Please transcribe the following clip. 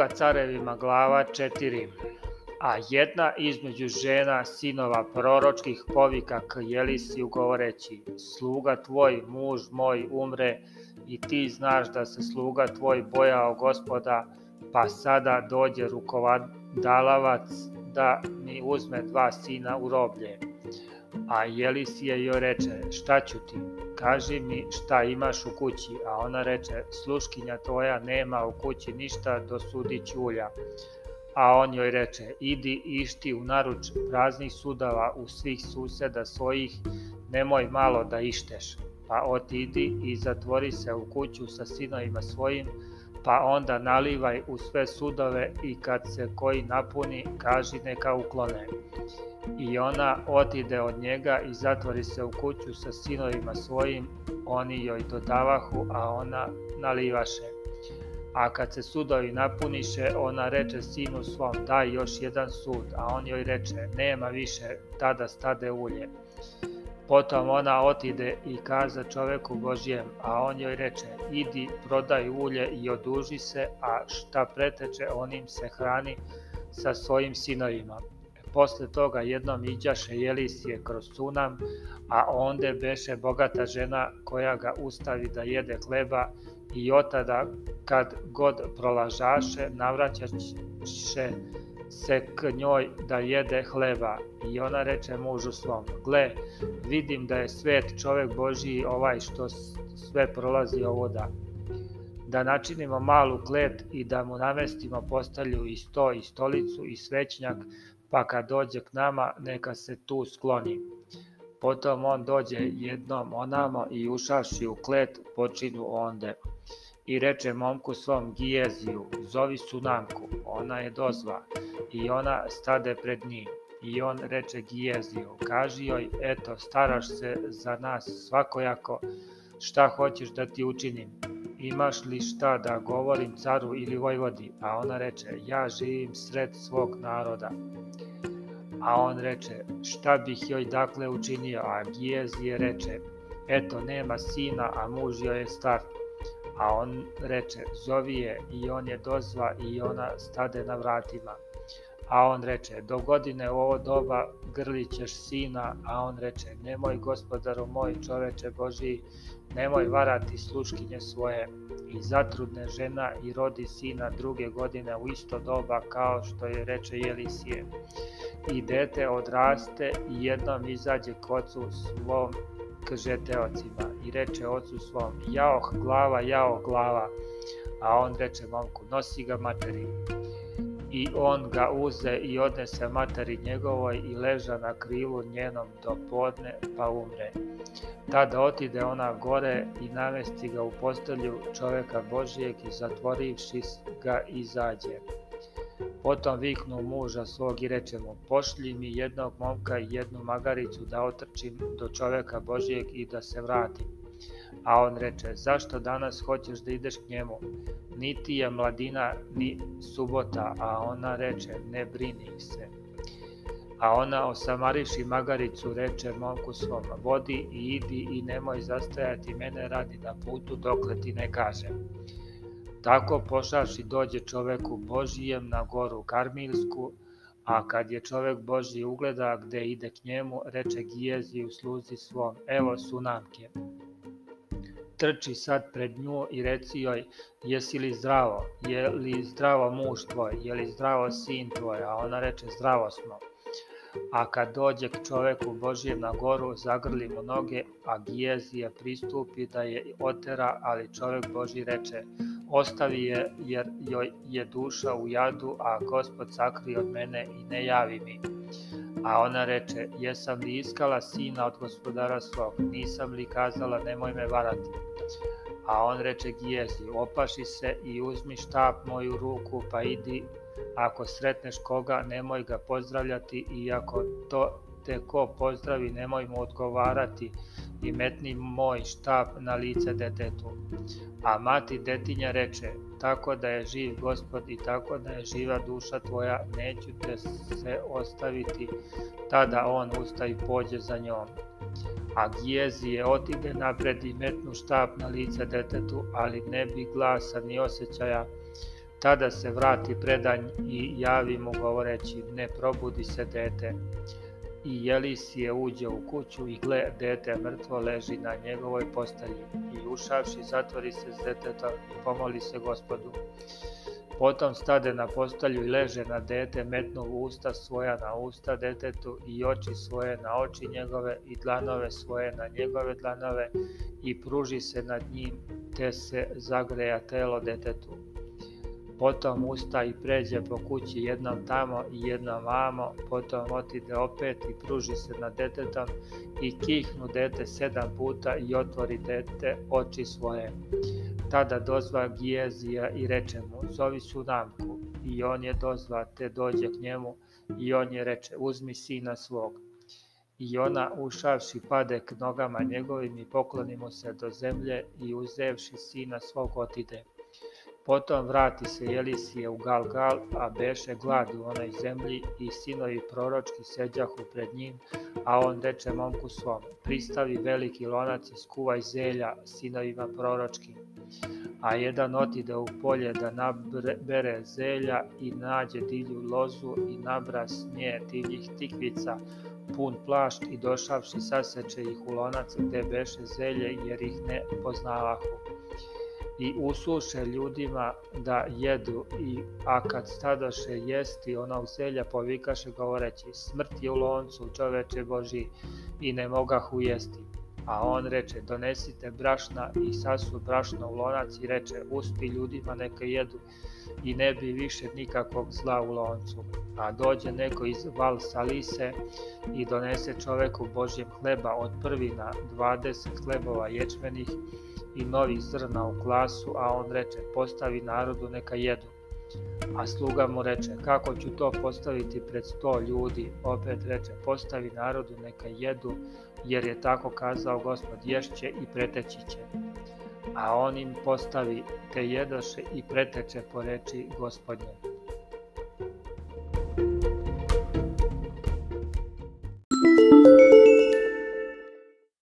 druga carevima glava 4, a jedna između žena sinova proročkih povika k Jelisiju govoreći Sluga tvoj, muž moj, umre i ti znaš da se sluga tvoj bojao gospoda, pa sada dođe rukovadalavac da mi uzme dva sina u roblje. A Jelisije joj reče, šta ću ti? kaži mi šta imaš u kući, a ona reče, sluškinja tvoja nema u kući ništa do sudi ćulja. A on joj reče, idi išti u naruč praznih sudava u svih suseda svojih, nemoj malo da išteš. Pa otidi i zatvori se u kuću sa sinovima svojim, pa onda nalivaj u sve sudove i kad se koji napuni, kaži neka uklone. I ona otide od njega i zatvori se u kuću sa sinovima svojim, oni joj dodavahu, a ona nalivaše. A kad se sudovi napuniše, ona reče sinu svom, daj još jedan sud, a on joj reče, nema više, tada stade ulje. Potom ona otide i kaza čoveku Božijem, a on joj reče, idi, prodaj ulje i oduži se, a šta preteče onim se hrani sa svojim sinovima. E, posle toga jednom iđaše Jelisije kroz sunam, a onde beše bogata žena koja ga ustavi da jede hleba i otada kad god prolažaše navraćaše se k njoj da jede hleba. I ona reče mužu svom, gle, vidim da je svet čovek Božiji ovaj što sve prolazi ovoda. Da načinimo malu klet i da mu namestimo postalju i sto i stolicu i svećnjak, pa kad dođe k nama neka se tu skloni. Potom on dođe jednom onamo i ušavši u klet počinu onde i reče momku svom Gijeziju, zovi Sunanku, ona je dozva, i ona stade pred njim. I on reče Gijeziju, kaži joj, eto, staraš se za nas svakojako, šta hoćeš da ti učinim? Imaš li šta da govorim caru ili vojvodi? A ona reče, ja živim sred svog naroda. A on reče, šta bih joj dakle učinio? A Gijezije reče, eto, nema sina, a muž joj je star a on reče, zovi je, i on je dozva i ona stade na vratima. A on reče, do godine u ovo doba grlićeš sina, a on reče, nemoj gospodaru moj čoveče Boži nemoj varati sluškinje svoje. I zatrudne žena i rodi sina druge godine u isto doba kao što je reče Jelisije. I dete odraste i jednom izađe k ocu svom k žeteocima reče ocu svom, jao glava, jao glava, a on reče momku, nosi ga materi. I on ga uze i odnese materi njegovoj i leža na krilu njenom do podne, pa umre. Tada otide ona gore i namesti ga u postelju čoveka Božijeg i zatvorivši ga izađe. Potom viknu muža svog i reče mu, pošlji mi jednog momka i jednu magaricu da otrčim do čoveka Božijeg i da se vratim. A on reče, zašto danas hoćeš da ideš k njemu? Niti je mladina, ni subota, a ona reče, ne brini se. A ona osamariši magaricu, reče momku svom, vodi i idi i nemoj zastajati mene radi na putu dokle ti ne kažem. Tako pošavši dođe čoveku Božijem na goru Karmilsku, a kad je čovek Božji ugleda gde ide k njemu, reče Gijezi u sluzi svom, evo su namke trči sad pred nju i reci joj, jesi li zdravo, je li zdravo muž tvoj, je li zdravo sin tvoj, a ona reče zdravo smo. A kad dođe k čoveku Božijem na goru, zagrli mu noge, a Gijezije pristupi da je otera, ali čovek Božji reče, ostavi je jer joj je duša u jadu, a gospod sakri od mene i ne javi mi. A ona reče, jesam li iskala sina od gospodara svog, nisam li kazala, nemoj me varati. A on reče Gijezi, opaši se i uzmi štap moju ruku pa idi, ako sretneš koga, nemoj ga pozdravljati i ako to te ko pozdravi, nemoj mu odgovarati i metni moj štap na lice detetu. A mati detinja reče, tako da je živ gospod i tako da je živa duša tvoja, neću te se ostaviti, tada on usta i pođe za njom. A Gijezi je otibe napred i metnu štap na lice detetu, ali ne bi glasa ni osjećaja, tada se vrati predanj i javi mu govoreći, ne probudi se dete. I Jelis je uđe u kuću i gle, dete mrtvo leži na njegovoj postelji i ušavši zatvori se s detetom i pomoli se gospodu. Potom stade na postelju i leže na dete, metnu usta svoja na usta detetu i oči svoje na oči njegove i dlanove svoje na njegove dlanove i pruži se nad njim te se zagreja telo detetu potom usta i pređe po kući jednom tamo i jednom vamo, potom otide opet i pruži se nad detetom i kihnu dete sedam puta i otvori dete oči svoje. Tada dozva Gijezija i reče mu, zovi Sunamku. I on je dozva, te dođe k njemu i on je reče, uzmi sina svog. I ona ušavši pade k nogama njegovim i pokloni mu se do zemlje i uzevši sina svog otide. Potom vrati se Jelisije u Galgal, a beše glad u onoj zemlji i sinovi proročki seđahu pred njim, a on reče momku svom, pristavi veliki lonac i skuvaj zelja sinovima proročkim. A jedan otide u polje da nabere zelja i nađe dilju lozu i nabra s nje divljih tikvica, pun plašt i došavši saseče ih u lonac gde beše zelje jer ih ne poznavahu i usluše ljudima da jedu i a kad stadoše jesti ona u selja povikaše govoreći smrt je u loncu čoveče Boži i ne mogahu jesti. A on reče donesite brašna i sasu brašno u lonac i reče uspi ljudima neka jedu i ne bi više nikakvog zla u loncu. A dođe neko iz Valsalise i donese čoveku Božjem hleba od prvina 20 hlebova ječmenih i novih zrna u klasu, a on reče postavi narodu neka jedu. A sluga mu reče, kako ću to postaviti pred sto ljudi? Opet reče, postavi narodu neka jedu, jer je tako kazao gospod ješće i preteći će a on im postavi, te jedoše i preteče po reči gospodnjoj.